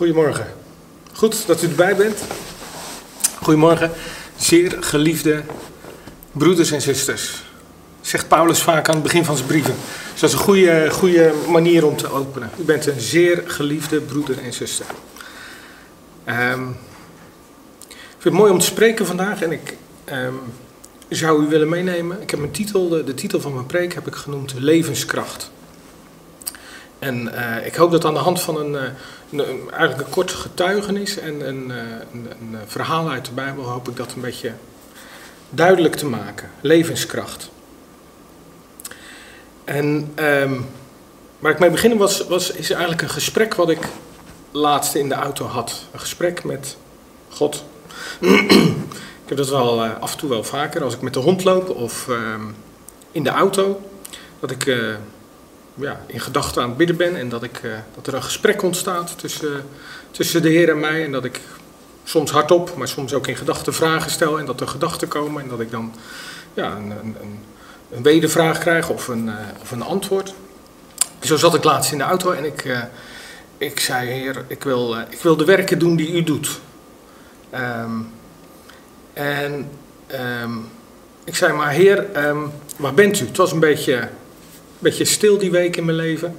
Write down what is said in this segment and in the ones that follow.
Goedemorgen. Goed dat u erbij bent. Goedemorgen, zeer geliefde broeders en zusters. Zegt Paulus vaak aan het begin van zijn brieven. Dus dat is een goede, goede manier om te openen. U bent een zeer geliefde broeder en zuster. Ehm, ik vind het mooi om te spreken vandaag en ik ehm, zou u willen meenemen. Ik heb mijn titel, de, de titel van mijn preek heb ik genoemd Levenskracht. En eh, ik hoop dat aan de hand van een, eh, een, eigenlijk een kort getuigenis en een, eh, een, verhaal uit de Bijbel, hoop ik dat een beetje duidelijk te maken. Levenskracht. En um, waar ik mee beginnen was, was, is eigenlijk een gesprek wat ik laatst in de auto had. Een gesprek met God. ik heb dat wel af en toe wel vaker als ik met de hond loop of ehm, in de auto. Dat ik ja, in gedachten aan het bidden ben en dat, ik, uh, dat er een gesprek ontstaat tussen, tussen de Heer en mij. En dat ik soms hardop, maar soms ook in gedachten vragen stel en dat er gedachten komen en dat ik dan ja, een, een, een wedervraag krijg of een, uh, of een antwoord. Zo zat ik laatst in de auto en ik, uh, ik zei, Heer, ik wil, ik wil de werken doen die u doet. Um, en um, ik zei, maar Heer, um, waar bent u? Het was een beetje beetje stil die week in mijn leven.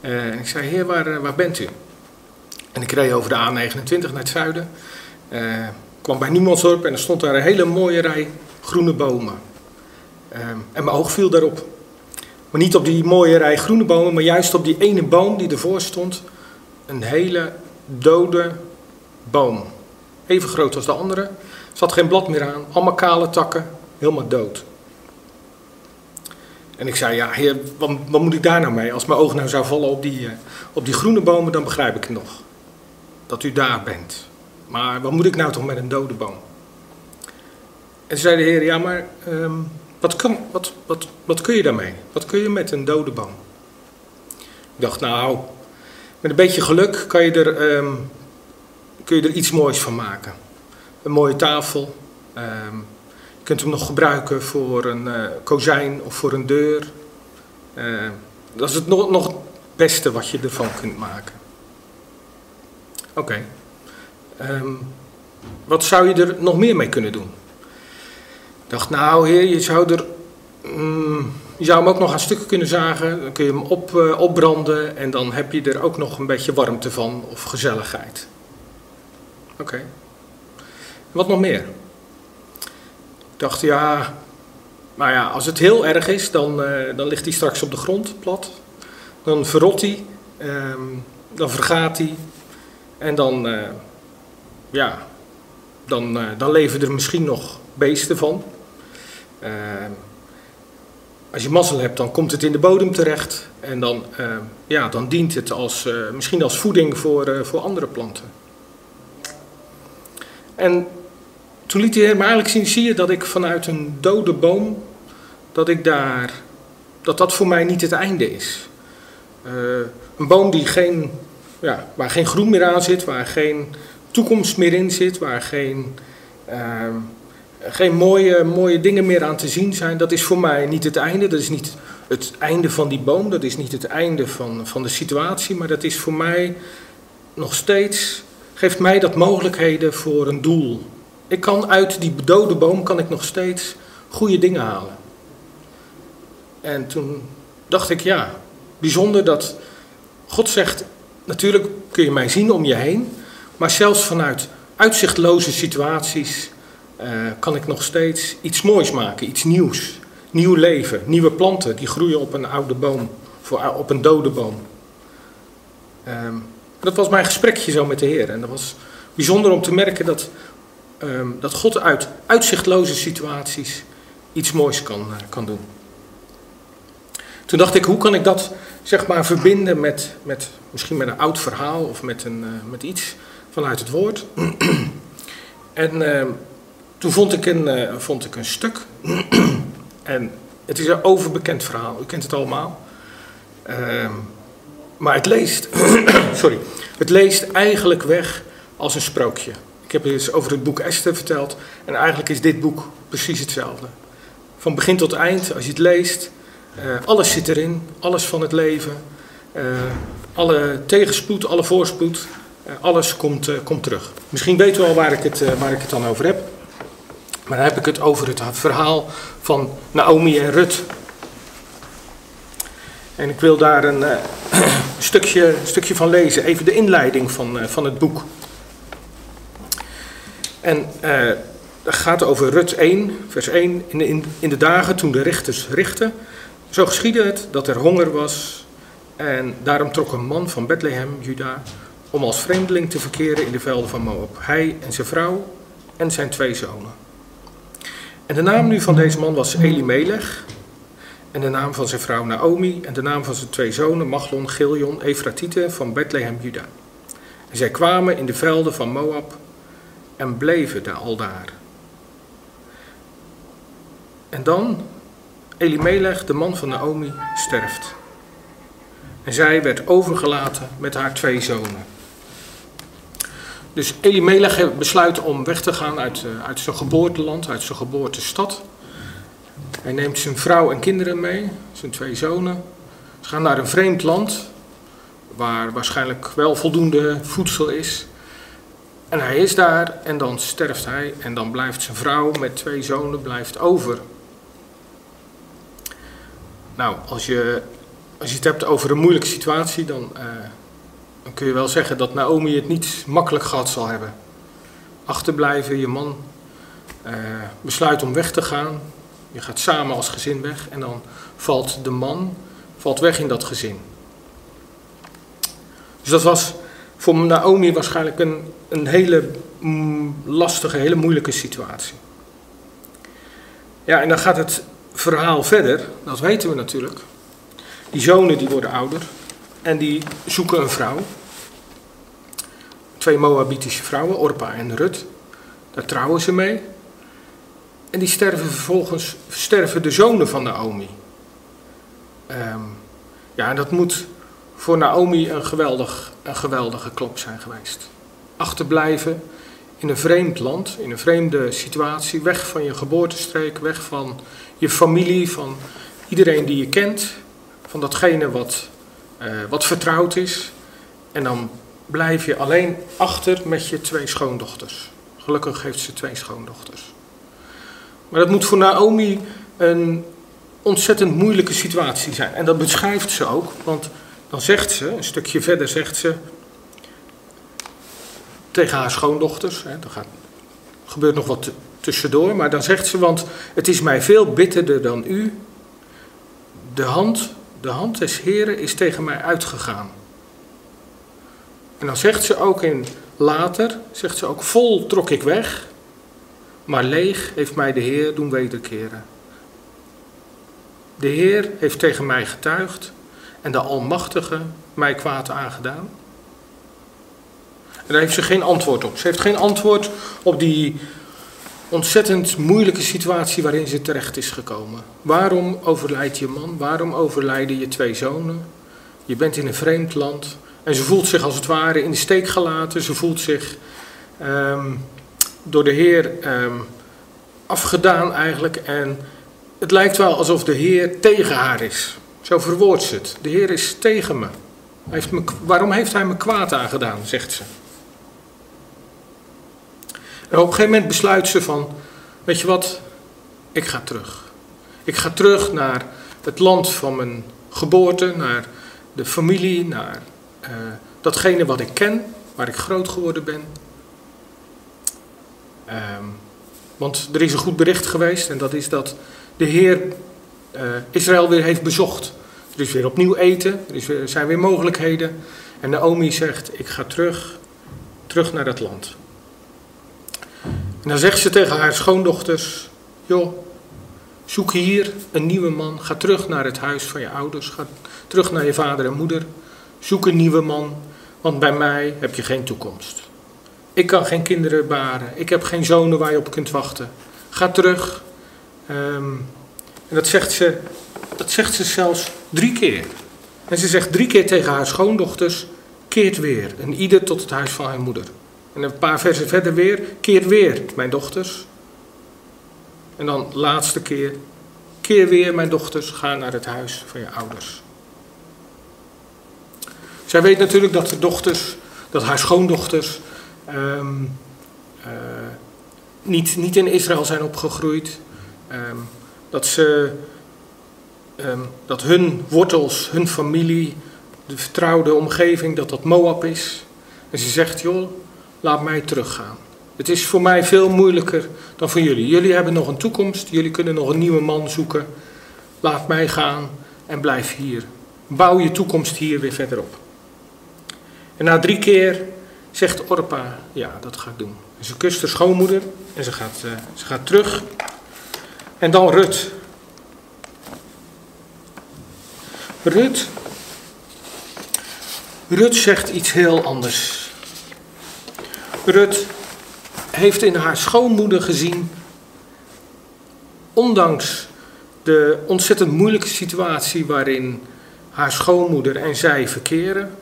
Uh, en ik zei, heer, waar, eh, waar bent u? En ik reed over de A29 naar het zuiden. Uh, kwam bij Niemandsdorp en er stond daar een hele mooie rij groene bomen. En mijn oog viel daarop. Maar niet op die mooie rij groene bomen, maar juist op die ene boom die ervoor stond. Een hele dode boom. Even groot als de andere. Er zat geen blad meer aan. Allemaal kale takken. Helemaal dood. En ik zei, ja heer, wat, wat, moet ik daar nou mee? Als mijn oog nou zou vallen op die, uh, op die groene bomen, dan begrijp ik het nog. Dat u daar bent. Maar wat moet ik nou toch met een dode boom? En zei de heer, ja maar um, wat, kan, wat, wat, wat kun je daarmee? Wat kun je met een dode boom? Ik dacht, nou, met een beetje geluk kan je er, um, kun je er iets moois van maken. Een mooie tafel, je kunt hem nog gebruiken voor een uh, kozijn of voor een deur. Uh, dat is het nog, nog het beste wat je ervan kunt maken. Oké. Um, wat zou je er nog meer mee kunnen doen? Ik dacht, nou heer, je zou er... Um, je zou hem ook nog aan stukken kunnen zagen. Dan kun je hem op, uh, opbranden en dan heb je er ook nog een beetje warmte van of gezelligheid. Oké. Wat nog meer? Dacht, ja, maar ja, als het heel erg is, dan, uh, dan ligt hij straks op de grond, plat. Dan verrot hij, um, dan vergaat hij. En dan, uh, ja, dan, uh, dan leven er misschien nog beesten van. Ehm, als je mazzel hebt, dan komt het in de bodem terecht. En dan, ehm, ja, dan dient het als, misschien als voeding voor, voor andere planten. En toen liet de Heer me eigenlijk zien, zie je dat ik vanuit een dode boom, dat ik daar, dat dat voor mij niet het einde is. Uh, een boom die geen, ja, waar geen groen meer aan zit, waar geen toekomst meer in zit, waar geen, uh, geen mooie, mooie dingen meer aan te zien zijn, dat is voor mij niet het einde. Dat is niet het einde van die boom, dat is niet het einde van, van de situatie, maar dat is voor mij nog steeds, geeft mij dat mogelijkheden voor een doel ik kan uit die dode boom kan ik nog steeds goede dingen halen. En toen dacht ik, ja, bijzonder dat God zegt, natuurlijk kun je mij zien om je heen, maar zelfs vanuit uitzichtloze situaties uh, kan ik nog steeds iets moois maken, iets nieuws. Nieuw leven, nieuwe planten die groeien op een oude boom, op een dode boom. Um, dat was mijn gesprekje zo met de Heer. En dat was bijzonder om te merken dat um, dat God uit uitzichtloze situaties iets moois kan, uh, kan doen. Toen dacht ik, hoe kan ik dat zeg maar verbinden met, met misschien met een oud verhaal of met, een, uh, met iets vanuit het woord. en uh, toen vond ik een, uh, vond ik een stuk. en het is een overbekend verhaal, u kent het allemaal. Ehm, maar het leest, sorry, het leest eigenlijk weg als een sprookje. Ik heb eens over het boek Esther verteld. En eigenlijk is dit boek precies hetzelfde. Van begin tot eind, als je het leest, uh, alles zit erin. Alles van het leven. Uh, alle tegenspoed, alle voorspoed. alles komt, komt terug. Misschien weten we al waar ik, het, waar ik het dan over heb. Maar dan heb ik het over het verhaal van Naomi en Rut. En ik wil daar een stukje, stukje van lezen. Even de inleiding van, van het boek. En uh, het gaat over Rut 1, vers 1. In de, in, de dagen toen de richters richten, zo geschiedde het dat er honger was. En daarom trok een man van Bethlehem, Juda, om als vreemdeling te verkeren in de velden van Moab. Hij en zijn vrouw en zijn twee zonen. En de naam nu van deze man was Elimelech. En de naam van zijn vrouw Naomi. En de naam van zijn twee zonen Machlon, Giljon, Efratite van Bethlehem, Juda. En zij kwamen in de velden van Moab en bleven daar al daar. En dan, Elimelech, de man van Naomi, sterft. En zij werd overgelaten met haar twee zonen. Dus Elimelech besluit om weg te gaan uit, eh, uit zijn geboorteland, uit zijn geboortestad. Hij neemt zijn vrouw en kinderen mee, zijn twee zonen. Ze gaan naar een vreemd land, waar waarschijnlijk wel voldoende voedsel is. En hij is daar en dan sterft hij en dan blijft zijn vrouw met twee zonen blijft over. Nou, als je, als je het hebt over een moeilijke situatie, dan, uh, dan kun je wel zeggen dat Naomi het niet makkelijk gehad zal hebben. Achterblijven, je man uh, besluit om weg te gaan. Je gaat samen als gezin weg en dan valt de man valt weg in dat gezin. Dus dat was voor Naomi waarschijnlijk een, een hele mm, lastige, hele moeilijke situatie. Ja, en dan gaat het verhaal verder, dat weten we natuurlijk. Die zonen die worden ouder en die zoeken een vrouw. Twee Moabitische vrouwen, Orpa en Rut. Daar trouwen ze mee. En die sterven vervolgens, sterven de zonen van Naomi. Um, ja, en dat moet voor Naomi een, geweldig, een geweldige klop zijn geweest. Achterblijven in een vreemd land, in een vreemde situatie, weg van je geboortestreek, weg van je familie, van iedereen die je kent, van datgene wat, uh, wat vertrouwd is. En dan blijf je alleen achter met je twee schoondochters. Gelukkig heeft ze twee schoondochters. Maar dat moet voor Naomi een ontzettend moeilijke situatie zijn. En dat beschrijft ze ook, want dan zegt ze, een stukje verder zegt ze tegen haar schoondochters, hè, er gaat, gebeurt nog wat tussendoor, maar dan zegt ze, want het is mij veel bitterder dan u. De hand, de hand des Heren is tegen mij uitgegaan. En dan zegt ze ook in later, zegt ze ook, vol trok ik weg, maar leeg heeft mij de Heer doen wederkeren. De Heer heeft tegen mij getuigd en de Almachtige mij kwaad aangedaan. En daar heeft ze geen antwoord op. Ze heeft geen antwoord op die ontzettend moeilijke situatie waarin ze terecht is gekomen. Waarom overlijdt je man? Waarom overlijden je twee zonen? Je bent in een vreemd land en ze voelt zich als het ware in de steek gelaten. Ze voelt zich um, door de Heer um, afgedaan eigenlijk. En het lijkt wel alsof de Heer tegen haar is. Zo verwoordt ze het. De Heer is tegen me. Hij heeft me. Waarom heeft hij me kwaad aangedaan, zegt ze. En op een gegeven moment besluit ze van, weet je wat, ik ga terug. Ik ga terug naar het land van mijn geboorte, naar de familie, naar uh, datgene wat ik ken, waar ik groot geworden ben. Um, want er is een goed bericht geweest en dat is dat de Heer uh, Israël weer heeft bezocht. Er is weer opnieuw eten, er, weer, er zijn weer mogelijkheden. En Naomi zegt, ik ga terug, terug naar dat land. En dan zegt ze tegen haar schoondochters: Joh, zoek hier een nieuwe man. Ga terug naar het huis van je ouders. Ga terug naar je vader en moeder. Zoek een nieuwe man, want bij mij heb je geen toekomst. Ik kan geen kinderen baren. Ik heb geen zonen waar je op kunt wachten. Ga terug. Um, en dat zegt, ze, dat zegt ze zelfs drie keer. En ze zegt drie keer tegen haar schoondochters: keert weer. En ieder tot het huis van haar moeder. En een paar versen verder weer, keer weer, mijn dochters. En dan laatste keer, keer weer, mijn dochters, ga naar het huis van je ouders. Zij weet natuurlijk dat de dochters, dat haar schoondochters ehm, eh, niet, niet in Israël zijn opgegroeid. Ehm, dat, ze, dat hun wortels, hun familie, de vertrouwde omgeving, dat dat Moab is. En ze zegt, joh, laat mij teruggaan. Het is voor mij veel moeilijker dan voor jullie. Jullie hebben nog een toekomst, jullie kunnen nog een nieuwe man zoeken. Laat mij gaan en blijf hier. Bouw je toekomst hier weer verder op. En na drie keer zegt Orpa, ja, dat ga ik doen. En ze kust haar schoonmoeder en ze gaat, uh, ze gaat terug. En dan Rut. Rut. Rut zegt iets heel anders. Rut heeft in haar schoonmoeder gezien, ondanks de ontzettend moeilijke situatie waarin haar schoonmoeder en zij verkeren,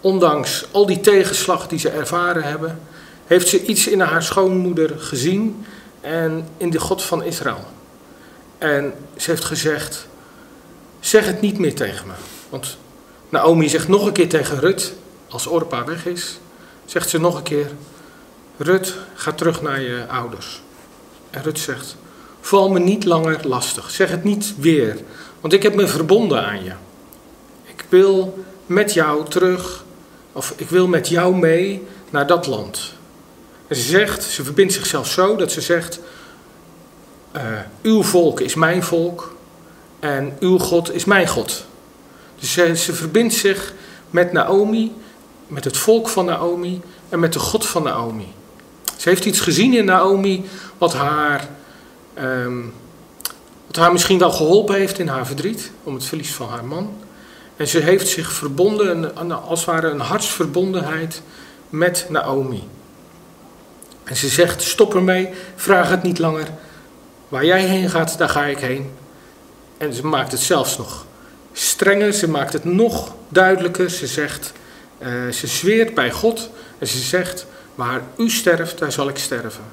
ondanks al die tegenslag die ze ervaren hebben, heeft ze iets in haar schoonmoeder gezien en in de God van Israël. En ze heeft gezegd: Zeg het niet meer tegen me. Want Naomi zegt nog een keer tegen Rut, als Orpa weg is, zegt ze nog een keer: Rut, ga terug naar je ouders. En Rut zegt: Val me niet langer lastig. Zeg het niet weer, want ik heb me verbonden aan je. Ik wil met jou terug, of ik wil met jou mee naar dat land. En ze zegt, ze verbindt zichzelf zo dat ze zegt: uh, Uw volk is mijn volk en uw God is mijn God. Dus ze, verbindt zich met Naomi, met het volk van Naomi en met de God van Naomi. Ze heeft iets gezien in Naomi wat haar, um, wat haar misschien wel geholpen heeft in haar verdriet om het verlies van haar man. En ze heeft zich verbonden, als het ware een hartsverbondenheid met Naomi. En ze zegt: Stop ermee, vraag het niet langer. Waar jij heen gaat, daar ga ik heen. En ze maakt het zelfs nog strenger, ze maakt het nog duidelijker. Ze zegt: uh, Ze zweert bij God en ze zegt: Waar u sterft, daar zal ik sterven.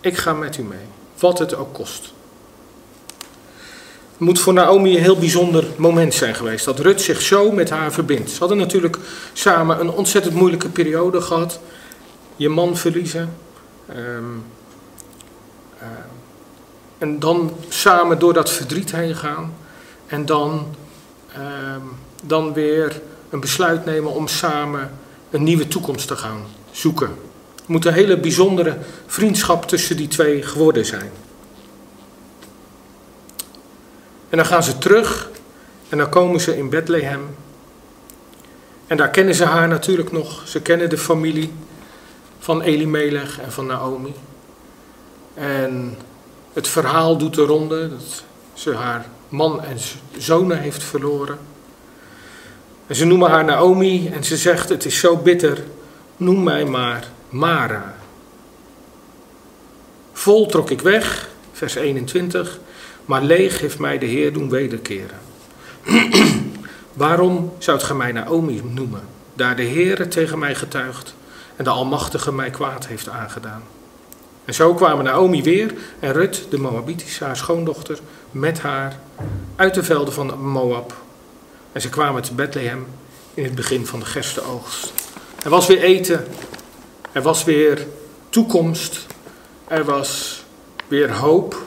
Ik ga met u mee, wat het ook kost. Het moet voor Naomi een heel bijzonder moment zijn geweest. Dat Rut zich zo met haar verbindt. Ze hadden natuurlijk samen een ontzettend moeilijke periode gehad je man verliezen. Um, en dan samen door dat verdriet heen gaan. En dan, um, dan weer een besluit nemen om samen een nieuwe toekomst te gaan zoeken. Het moet een hele bijzondere vriendschap tussen die twee geworden zijn. En dan gaan ze terug en dan komen ze in Bethlehem. En daar kennen ze haar natuurlijk nog. Ze kennen de familie van Elimelech en van Naomi. En het verhaal doet de ronde dat ze haar man en zonen heeft verloren. En ze noemen haar Naomi en ze zegt: Het is zo bitter, noem mij maar Mara. Vol trok ik weg, vers 21, maar leeg heeft mij de Heer doen wederkeren. Waarom zou het mij Naomi noemen, daar de Heer tegen mij getuigt? en de Almachtige mij kwaad heeft aangedaan. En zo kwamen Naomi weer en Rut, de Moabitische, haar schoondochter, met haar uit de velden van Moab. En ze kwamen te Bethlehem in het begin van de gerstenoogst. Er was weer eten, er was weer toekomst, er was weer hoop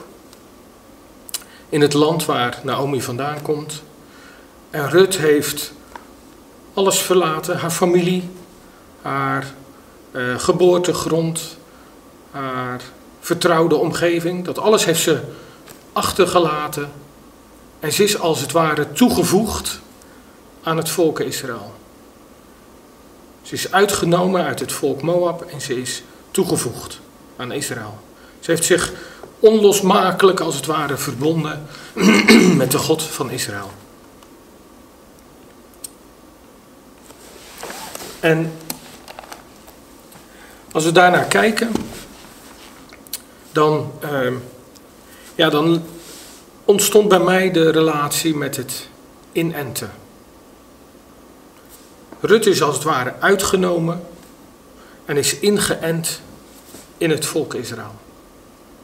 in het land waar Naomi vandaan komt. En Rut heeft alles verlaten, haar familie, haar uh, geboortegrond, haar vertrouwde omgeving. Dat alles heeft ze achtergelaten. En ze is als het ware toegevoegd aan het volk Israël. Ze is uitgenomen uit het volk Moab en ze is toegevoegd aan Israël. Ze heeft zich onlosmakelijk als het ware verbonden met de God van Israël. En als we daarnaar kijken, dan, uh, ja, dan ontstond bij mij de relatie met het inenten. Rut is als het ware uitgenomen en is ingeënt in het volk Israël.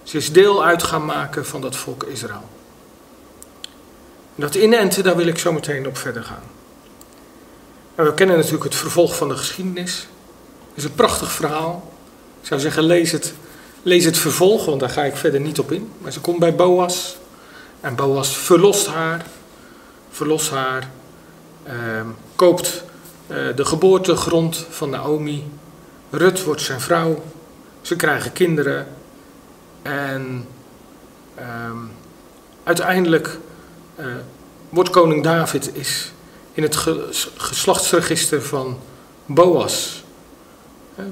Ze is deel uit gaan maken van dat volk Israël. Dat inenten, daar wil ik zo meteen op verder gaan. En we kennen natuurlijk het vervolg van de geschiedenis. Het is een prachtig verhaal. Ik zou zeggen, lees het, lees het vervolg, want daar ga ik verder niet op in. Maar ze komt bij Boas. En Boas verlost haar. Verlost haar. Ehm, koopt uh, de geboortegrond van Naomi. Rut wordt zijn vrouw. Ze krijgen kinderen. En ehm, uiteindelijk uh, wordt koning David is in het geslachtsregister van Boas.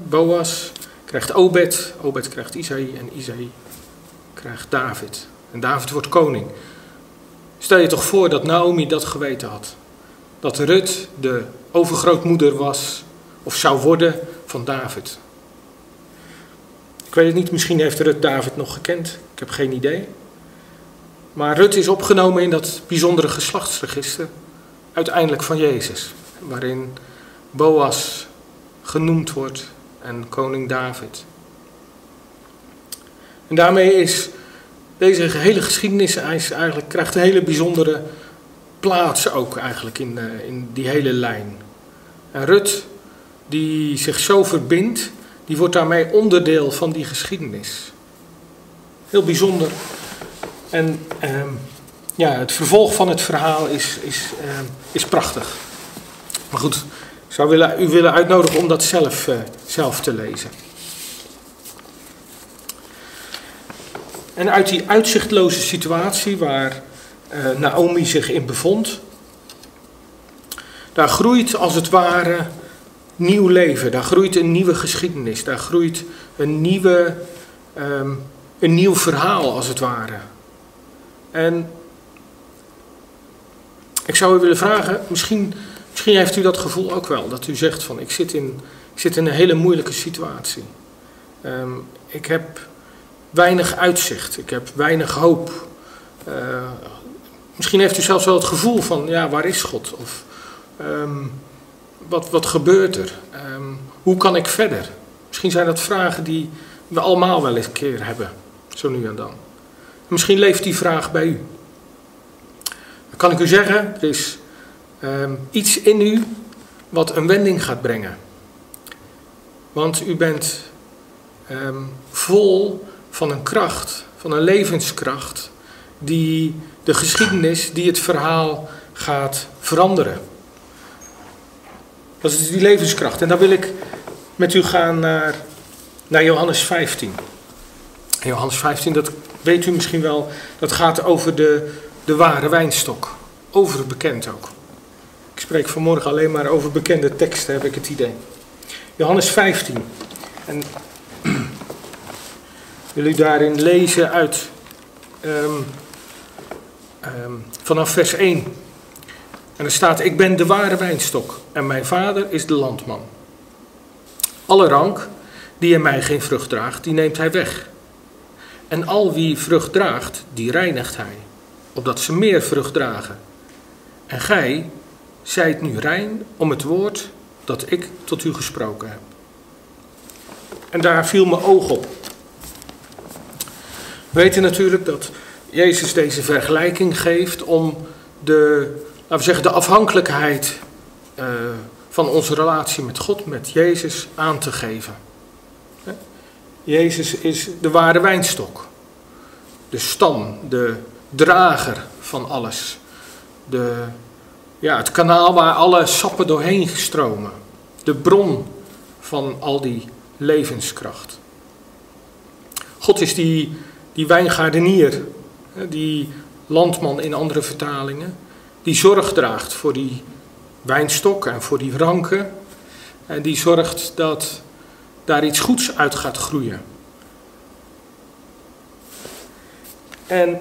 Boas krijgt Obed, Obed krijgt Isaïe en Isaïe krijgt David. En David wordt koning. Stel je toch voor dat Naomi dat geweten had. Dat Rut de overgrootmoeder was of zou worden van David. Ik weet het niet, misschien heeft Rut David nog gekend. Ik heb geen idee. Maar Rut is opgenomen in dat bijzondere geslachtsregister, uiteindelijk van Jezus, waarin Boas genoemd wordt en koning David. En daarmee is deze hele geschiedenis eigenlijk, krijgt een hele bijzondere plaats ook eigenlijk in, eh, in die hele lijn. En Rut, die zich zo verbindt, die wordt daarmee onderdeel van die geschiedenis. Heel bijzonder. En ehm, ja, het vervolg van het verhaal is, is, ehm, is prachtig. Maar goed, zou willen, u willen uitnodigen om dat zelf, uh, zelf te lezen. En uit die uitzichtloze situatie waar uh, Naomi zich in bevond, daar groeit als het ware nieuw leven, daar groeit een nieuwe geschiedenis, daar groeit een, nieuwe, um, een nieuw verhaal als het ware. En ik zou u willen vragen, misschien, misschien heeft u dat gevoel ook wel, dat u zegt van ik zit in, ik zit in een hele moeilijke situatie. Um, ik heb weinig uitzicht, ik heb weinig hoop. Uh, misschien heeft u zelfs wel het gevoel van ja, waar is God? Of um, wat, wat gebeurt er? Um, hoe kan ik verder? Misschien zijn dat vragen die we allemaal wel eens een keer hebben, zo nu en dan. Misschien leeft die vraag bij u. Dan kan ik u zeggen, er is um, iets in u wat een wending gaat brengen. Want u bent um, vol van een kracht, van een levenskracht, die de geschiedenis, die het verhaal gaat veranderen. Dat is die levenskracht. En dan wil ik met u gaan naar, naar Johannes 15. Johannes 15, dat weet u misschien wel, dat gaat over de, de ware wijnstok. Overbekend ook. Ik spreek vanmorgen alleen maar over bekende teksten, heb ik het idee. Johannes 15. En wil u daarin lezen uit um, um, vanaf vers 1. En er staat: Ik ben de ware wijnstok en mijn vader is de landman. Alle rank die in mij geen vrucht draagt, die neemt hij weg. En al wie vrucht draagt, die reinigt hij, opdat ze meer vrucht dragen. En gij zijt nu rein om het woord dat ik tot u gesproken heb. En daar viel mijn oog op. We weten natuurlijk dat Jezus deze vergelijking geeft om de, laten we zeggen, de afhankelijkheid uh, van onze relatie met God, met Jezus, aan te geven. Jezus is de ware wijnstok. De stam, de drager van alles. De, ja, het kanaal waar alle sappen doorheen stromen. De bron van al die levenskracht. God is die, die wijngaardenier, die landman in andere vertalingen, die zorg draagt voor die wijnstok en voor die ranken. En die zorgt dat daar iets goeds uit gaat groeien. En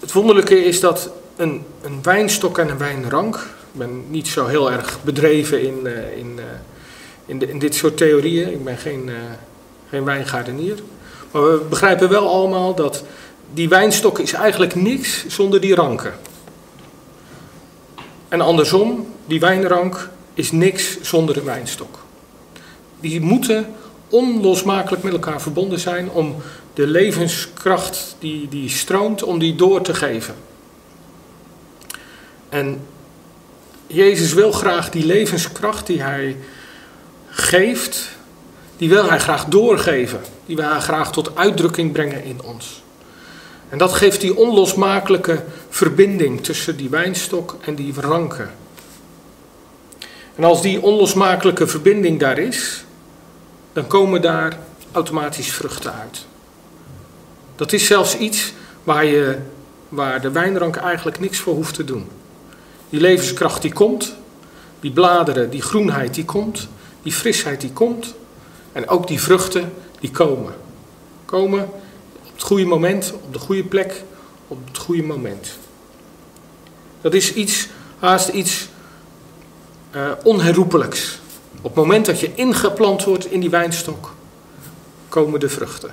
het wonderlijke is dat een, een wijnstok en een wijnrank. Ik ben niet zo heel erg bedreven in, uh, in, uh, in, de, in, dit soort theorieën. Ik ben geen, uh, geen wijngaardenier. Maar we begrijpen wel allemaal dat die wijnstok is eigenlijk niks zonder die ranken. En andersom, die wijnrank is niks zonder de wijnstok. Die moeten onlosmakelijk met elkaar verbonden zijn om de levenskracht die, die stroomt, om die door te geven. En Jezus wil graag die levenskracht die hij geeft, die wil hij graag doorgeven. Die wil hij graag tot uitdrukking brengen in ons. En dat geeft die onlosmakelijke verbinding tussen die wijnstok en die ranken. En als die onlosmakelijke verbinding daar is, dan komen daar automatisch vruchten uit. Dat is zelfs iets waar, je, waar de wijnrank eigenlijk niks voor hoeft te doen. Die levenskracht die komt, die bladeren, die groenheid die komt, die frisheid die komt en ook die vruchten die komen. Komen op het goede moment, op de goede plek, op het goede moment. Dat is iets, haast iets uh, onherroepelijks. Op het moment dat je ingeplant wordt in die wijnstok, komen de vruchten.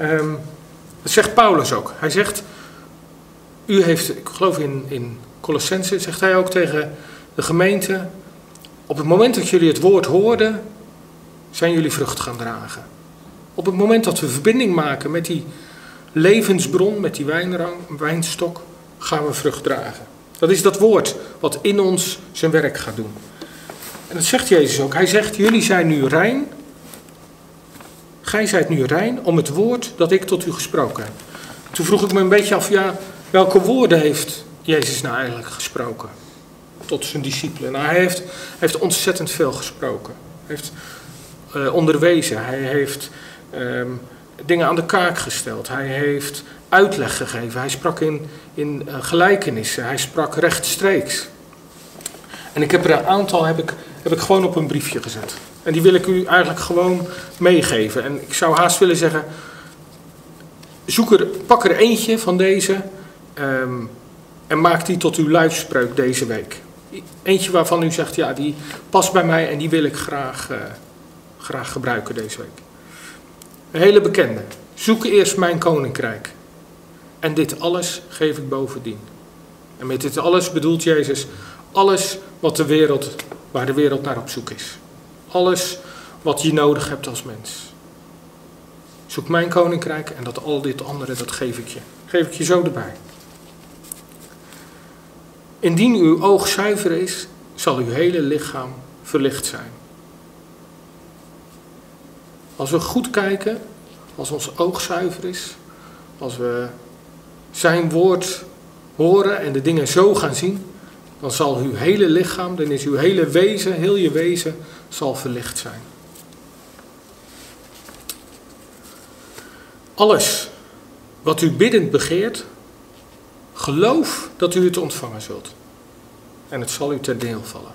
Um, dat zegt Paulus ook. Hij zegt, u heeft, ik geloof in, in Colossense, zegt hij ook tegen de gemeente, op het moment dat jullie het woord hoorden, zijn jullie vrucht gaan dragen. Op het moment dat we verbinding maken met die levensbron, met die wijnrang, wijnstok, gaan we vrucht dragen. Dat is dat woord wat in ons zijn werk gaat doen. En dat zegt Jezus ook. Hij zegt, jullie zijn nu rein. Gij zijt nu rein om het woord dat ik tot u gesproken heb. Toen vroeg ik me een beetje af, ja, welke woorden heeft Jezus nou eigenlijk gesproken? Tot zijn discipelen. Nou, hij heeft, heeft ontzettend veel gesproken. Hij heeft uh, onderwezen. Hij heeft um, dingen aan de kaak gesteld. Hij heeft uitleg gegeven. Hij sprak in, in uh, gelijkenissen. Hij sprak rechtstreeks. En ik heb er een aantal heb ik, heb ik gewoon op een briefje gezet. En die wil ik u eigenlijk gewoon meegeven. En ik zou haast willen zeggen, zoek er, pak er eentje van deze um, en maak die tot uw luidspreuk deze week. Eentje waarvan u zegt, ja, die past bij mij en die wil ik graag, uh, graag gebruiken deze week. Een hele bekende. Zoek eerst mijn koninkrijk. En dit alles geef ik bovendien. En met dit alles bedoelt Jezus alles wat de wereld, waar de wereld naar op zoek is. Alles wat je nodig hebt als mens. Zoek mijn koninkrijk en dat al dit andere, dat geef ik je. Geef ik je zo erbij. Indien uw oog zuiver is, zal uw hele lichaam verlicht zijn. Als we goed kijken, als ons oog zuiver is, als we zijn woord horen en de dingen zo gaan zien, dan zal uw hele lichaam, dan is uw hele wezen, heel je wezen, zal verlicht zijn. Alles wat u biddend begeert, geloof dat u het ontvangen zult. En het zal u ter deel vallen.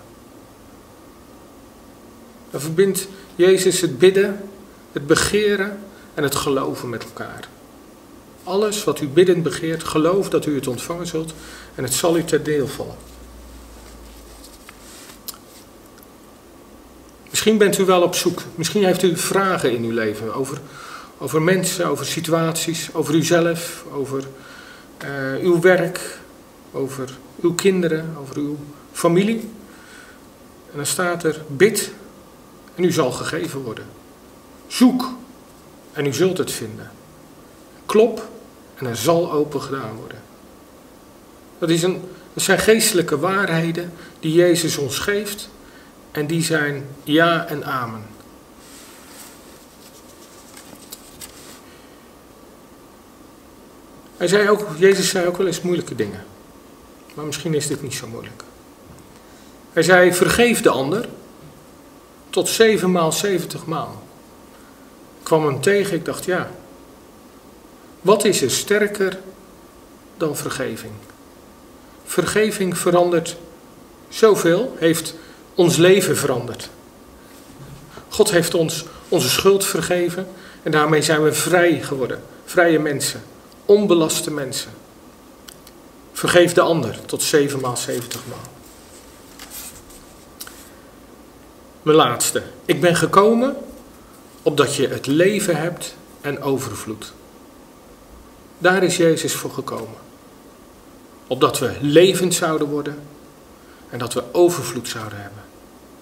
Dan verbindt Jezus het bidden, het begeren en het geloven met elkaar. Alles wat u biddend begeert, geloof dat u het ontvangen zult en het zal u ter deel vallen. Misschien bent u wel op zoek. Misschien heeft u vragen in uw leven over, over mensen, over situaties, over uzelf, over uh, uw werk, over uw kinderen, over uw familie. En dan staat er: bid en u zal gegeven worden. Zoek en u zult het vinden. Klop en er zal open gedaan worden. Dat, is een, dat zijn geestelijke waarheden die Jezus ons geeft en die zijn ja en amen. Hij zei ook, Jezus zei ook wel eens moeilijke dingen. Maar misschien is dit niet zo moeilijk. Hij zei, vergeef de ander tot zeven maal zeventig maal. Ik kwam hem tegen, ik dacht, ja, wat is er sterker dan vergeving? Vergeving verandert zoveel, heeft ons leven veranderd. God heeft ons onze schuld vergeven en daarmee zijn we vrij geworden. Vrije mensen, onbelaste mensen. Vergeef de ander tot zevenmaal zeventigmaal. Mijn laatste. Ik ben gekomen opdat je het leven hebt en overvloed. Daar is Jezus voor gekomen. Opdat we levend zouden worden en dat we overvloed zouden hebben.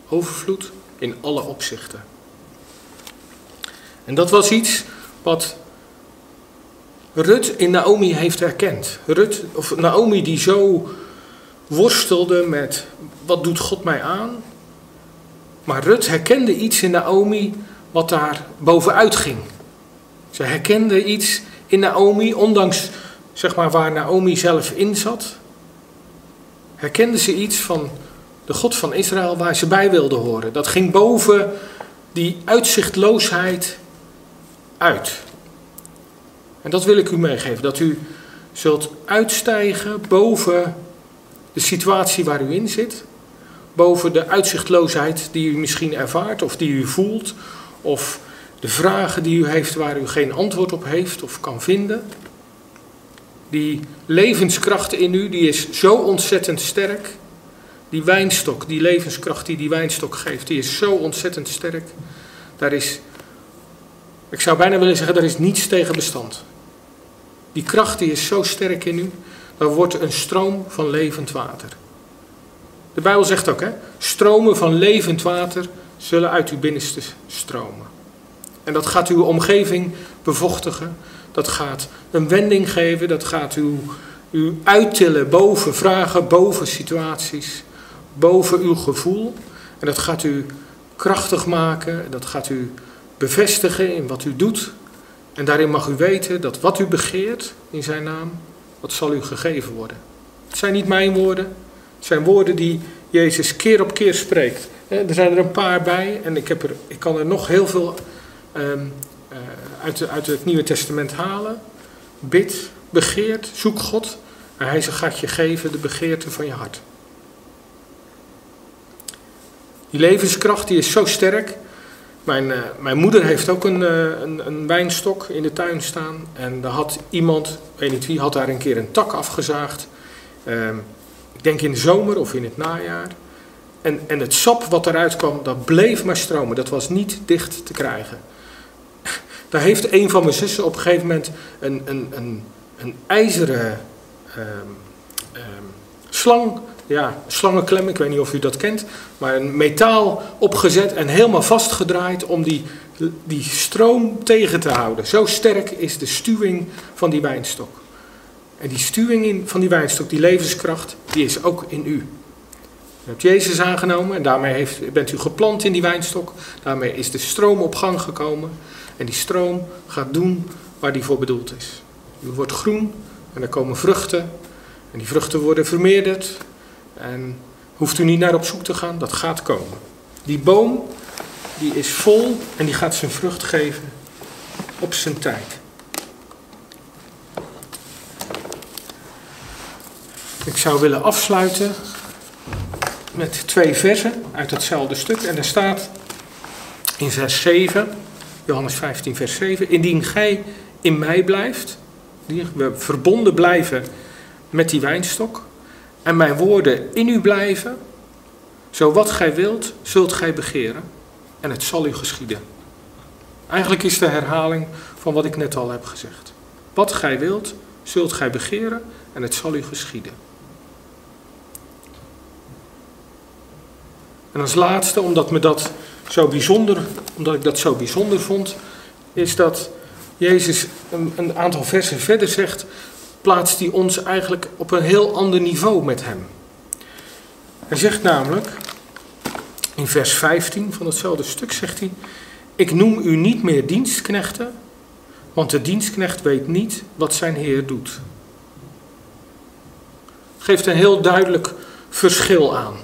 Overvloed in alle opzichten. En dat was iets wat Rut in Naomi heeft herkend. Rut, of Naomi die zo worstelde met wat doet God mij aan. Maar Rut herkende iets in Naomi wat daar bovenuit ging. Ze herkende iets in Naomi, ondanks zeg maar, waar Naomi zelf in zat. Herkende ze iets van de God van Israël waar ze bij wilde horen. Dat ging boven die uitzichtloosheid uit. En dat wil ik u meegeven, dat u zult uitstijgen boven de situatie waar u in zit, boven de uitzichtloosheid die u misschien ervaart of die u voelt, of de vragen die u heeft waar u geen antwoord op heeft of kan vinden. Die levenskracht in u, die is zo ontzettend sterk. Die wijnstok, die levenskracht die die wijnstok geeft, die is zo ontzettend sterk. Daar is, ik zou bijna willen zeggen, daar is niets tegen bestand. Die kracht die is zo sterk in u, dan wordt een stroom van levend water. De Bijbel zegt ook, hè, stromen van levend water zullen uit uw binnenste stromen. En dat gaat uw omgeving bevochtigen, dat gaat een wending geven, dat gaat u, u uittillen boven vragen, boven situaties, boven uw gevoel. En dat gaat u krachtig maken, dat gaat u bevestigen in wat u doet. En daarin mag u weten dat wat u begeert in zijn naam, dat zal u gegeven worden. Het zijn niet mijn woorden, het zijn woorden die Jezus keer op keer spreekt. Er zijn er een paar bij en ik, heb er, ik kan er nog heel veel um, uit, uit het Nieuwe Testament halen. Bid, begeert, zoek God en hij gaat je geven de begeerte van je hart. Die levenskracht die is zo sterk. Mijn, uh, mijn moeder heeft ook een, uh, een, een, wijnstok in de tuin staan. En daar had iemand, weet niet wie, had daar een keer een tak afgezaagd. Uh, ik denk in de zomer of in het najaar. En, en het sap wat eruit kwam, dat bleef maar stromen. Dat was niet dicht te krijgen. Daar heeft een van mijn zussen op een gegeven moment een, een, een, een ijzeren um, um, slang, ja, slangenklem, ik weet niet of u dat kent, maar een metaal opgezet en helemaal vastgedraaid om die, die stroom tegen te houden. Zo sterk is de stuwing van die wijnstok. En die stuwing in, van die wijnstok, die levenskracht, die is ook in u. U hebt Jezus aangenomen en daarmee heeft, bent u geplant in die wijnstok. Daarmee is de stroom op gang gekomen. En die stroom gaat doen waar die voor bedoeld is. U wordt groen en er komen vruchten. En die vruchten worden vermeerderd. En hoeft u niet naar op zoek te gaan, dat gaat komen. Die boom, die is vol en die gaat zijn vrucht geven op zijn tijd. Ik zou willen afsluiten met twee versen uit hetzelfde stuk. En er staat in vers 7, Johannes 15, vers 7: Indien gij in mij blijft, we verbonden blijven met die wijnstok, en mijn woorden in u blijven, zo wat gij wilt, zult gij begeren, en het zal u geschieden. Eigenlijk is de herhaling van wat ik net al heb gezegd. Wat gij wilt, zult gij begeren, en het zal u geschieden. En als laatste, omdat, me dat zo bijzonder, omdat ik dat zo bijzonder vond, is dat Jezus een, een aantal versen verder zegt, plaatst hij ons eigenlijk op een heel ander niveau met hem. Hij zegt namelijk, in vers 15 van hetzelfde stuk zegt hij, ik noem u niet meer dienstknechten, want de dienstknecht weet niet wat zijn Heer doet. Geeft een heel duidelijk verschil aan.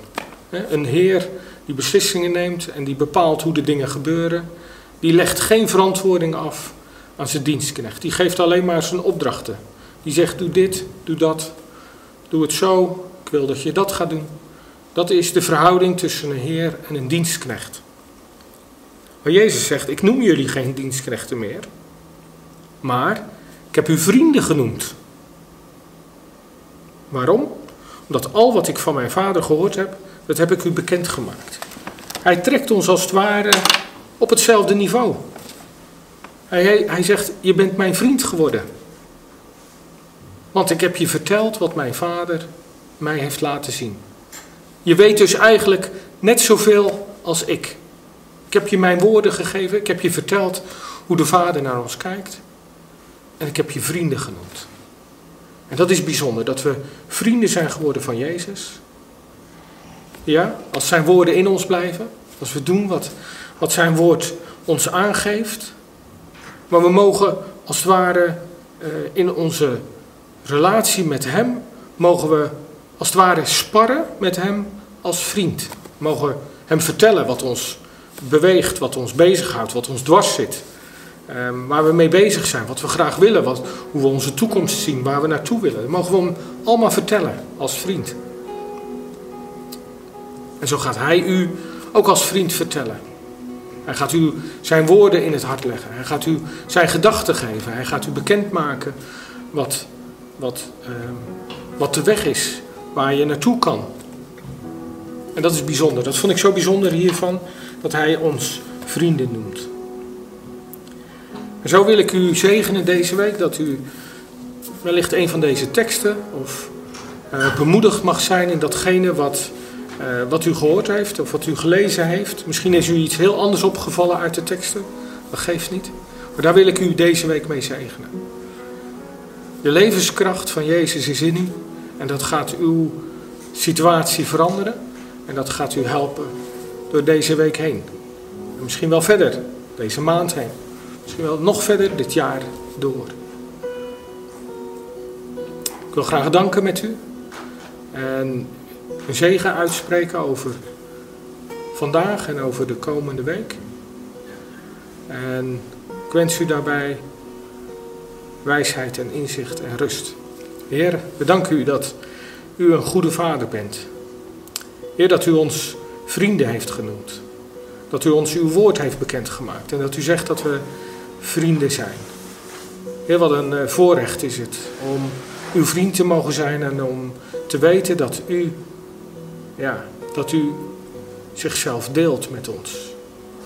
Een Heer die beslissingen neemt en die bepaalt hoe de dingen gebeuren, die legt geen verantwoording af aan zijn dienstknecht. Die geeft alleen maar zijn opdrachten. Die zegt: doe dit, doe dat, doe het zo, ik wil dat je dat gaat doen. Dat is de verhouding tussen een heer en een dienstknecht. Maar Jezus zegt: Ik noem jullie geen dienstknechten meer, maar ik heb u vrienden genoemd. Waarom? Omdat al wat ik van mijn vader gehoord heb, dat heb ik u bekendgemaakt. Hij trekt ons als het ware op hetzelfde niveau. Hij, hij, hij zegt, je bent mijn vriend geworden. Want ik heb je verteld wat mijn vader mij heeft laten zien. Je weet dus eigenlijk net zoveel als ik. Ik heb je mijn woorden gegeven, ik heb je verteld hoe de vader naar ons kijkt. En ik heb je vrienden genoemd. En dat is bijzonder, dat we vrienden zijn geworden van Jezus. Ja, als zijn woorden in ons blijven, als we doen wat, wat zijn woord ons aangeeft. Maar we mogen als het ware eh, in onze relatie met Hem, mogen we als het ware sparren met Hem als vriend. Mogen Hem vertellen wat ons beweegt, wat ons bezighoudt, wat ons dwars zit. Um, waar we mee bezig zijn, wat we graag willen, wat, hoe we onze toekomst zien, waar we naartoe willen. Dat mogen we hem allemaal vertellen als vriend. En zo gaat hij u ook als vriend vertellen. Hij gaat u zijn woorden in het hart leggen. Hij gaat u zijn gedachten geven. Hij gaat u bekendmaken wat, wat, um, wat de weg is waar je naartoe kan. En dat is bijzonder. Dat vond ik zo bijzonder hiervan, dat hij ons vrienden noemt. En zo wil ik u zegenen deze week dat u wellicht een van deze teksten of uh, bemoedigd mag zijn in datgene wat, uh, wat u gehoord heeft of wat u gelezen heeft. Misschien is u iets heel anders opgevallen uit de teksten, dat geeft niet. Maar daar wil ik u deze week mee zegenen. De levenskracht van Jezus is in u en dat gaat uw situatie veranderen en dat gaat u helpen door deze week heen. En misschien wel verder, deze maand heen. Misschien wel nog verder dit jaar door. Ik wil graag danken met u. En een zegen uitspreken over vandaag en over de komende week. En ik wens u daarbij wijsheid en inzicht en rust. Heer, we danken u dat u een goede vader bent. Heer, dat u ons vrienden heeft genoemd. Dat u ons uw woord heeft bekendgemaakt. En dat u zegt dat we vrienden zijn. Heel wat een eh, voorrecht is het om uw vriend te mogen zijn en om te weten dat u, ja, dat u zichzelf deelt met ons.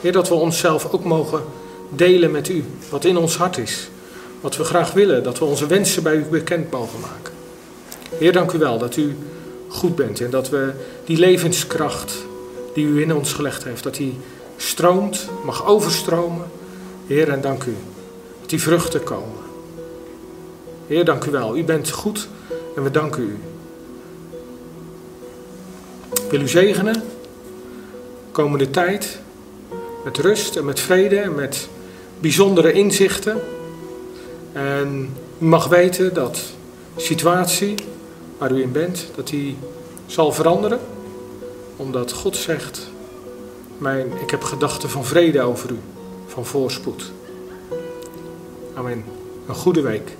Heer, dat we onszelf ook mogen delen met u, wat in ons hart is, wat we graag willen, dat we onze wensen bij u bekend mogen maken. Heer, dank u wel dat u goed bent en dat we die levenskracht die u in ons gelegd heeft, dat die stroomt, mag overstromen Heer, en dank u dat die vruchten komen. Heer, dank u wel. U bent goed en we danken u. Ik wil u zegenen, komende tijd, met rust en met vrede en met bijzondere inzichten. En u mag weten dat de situatie waar u in bent, dat die zal veranderen. Omdat God zegt, mijn, ik heb gedachten van vrede over u van voorspoed. Amen. Een goede week.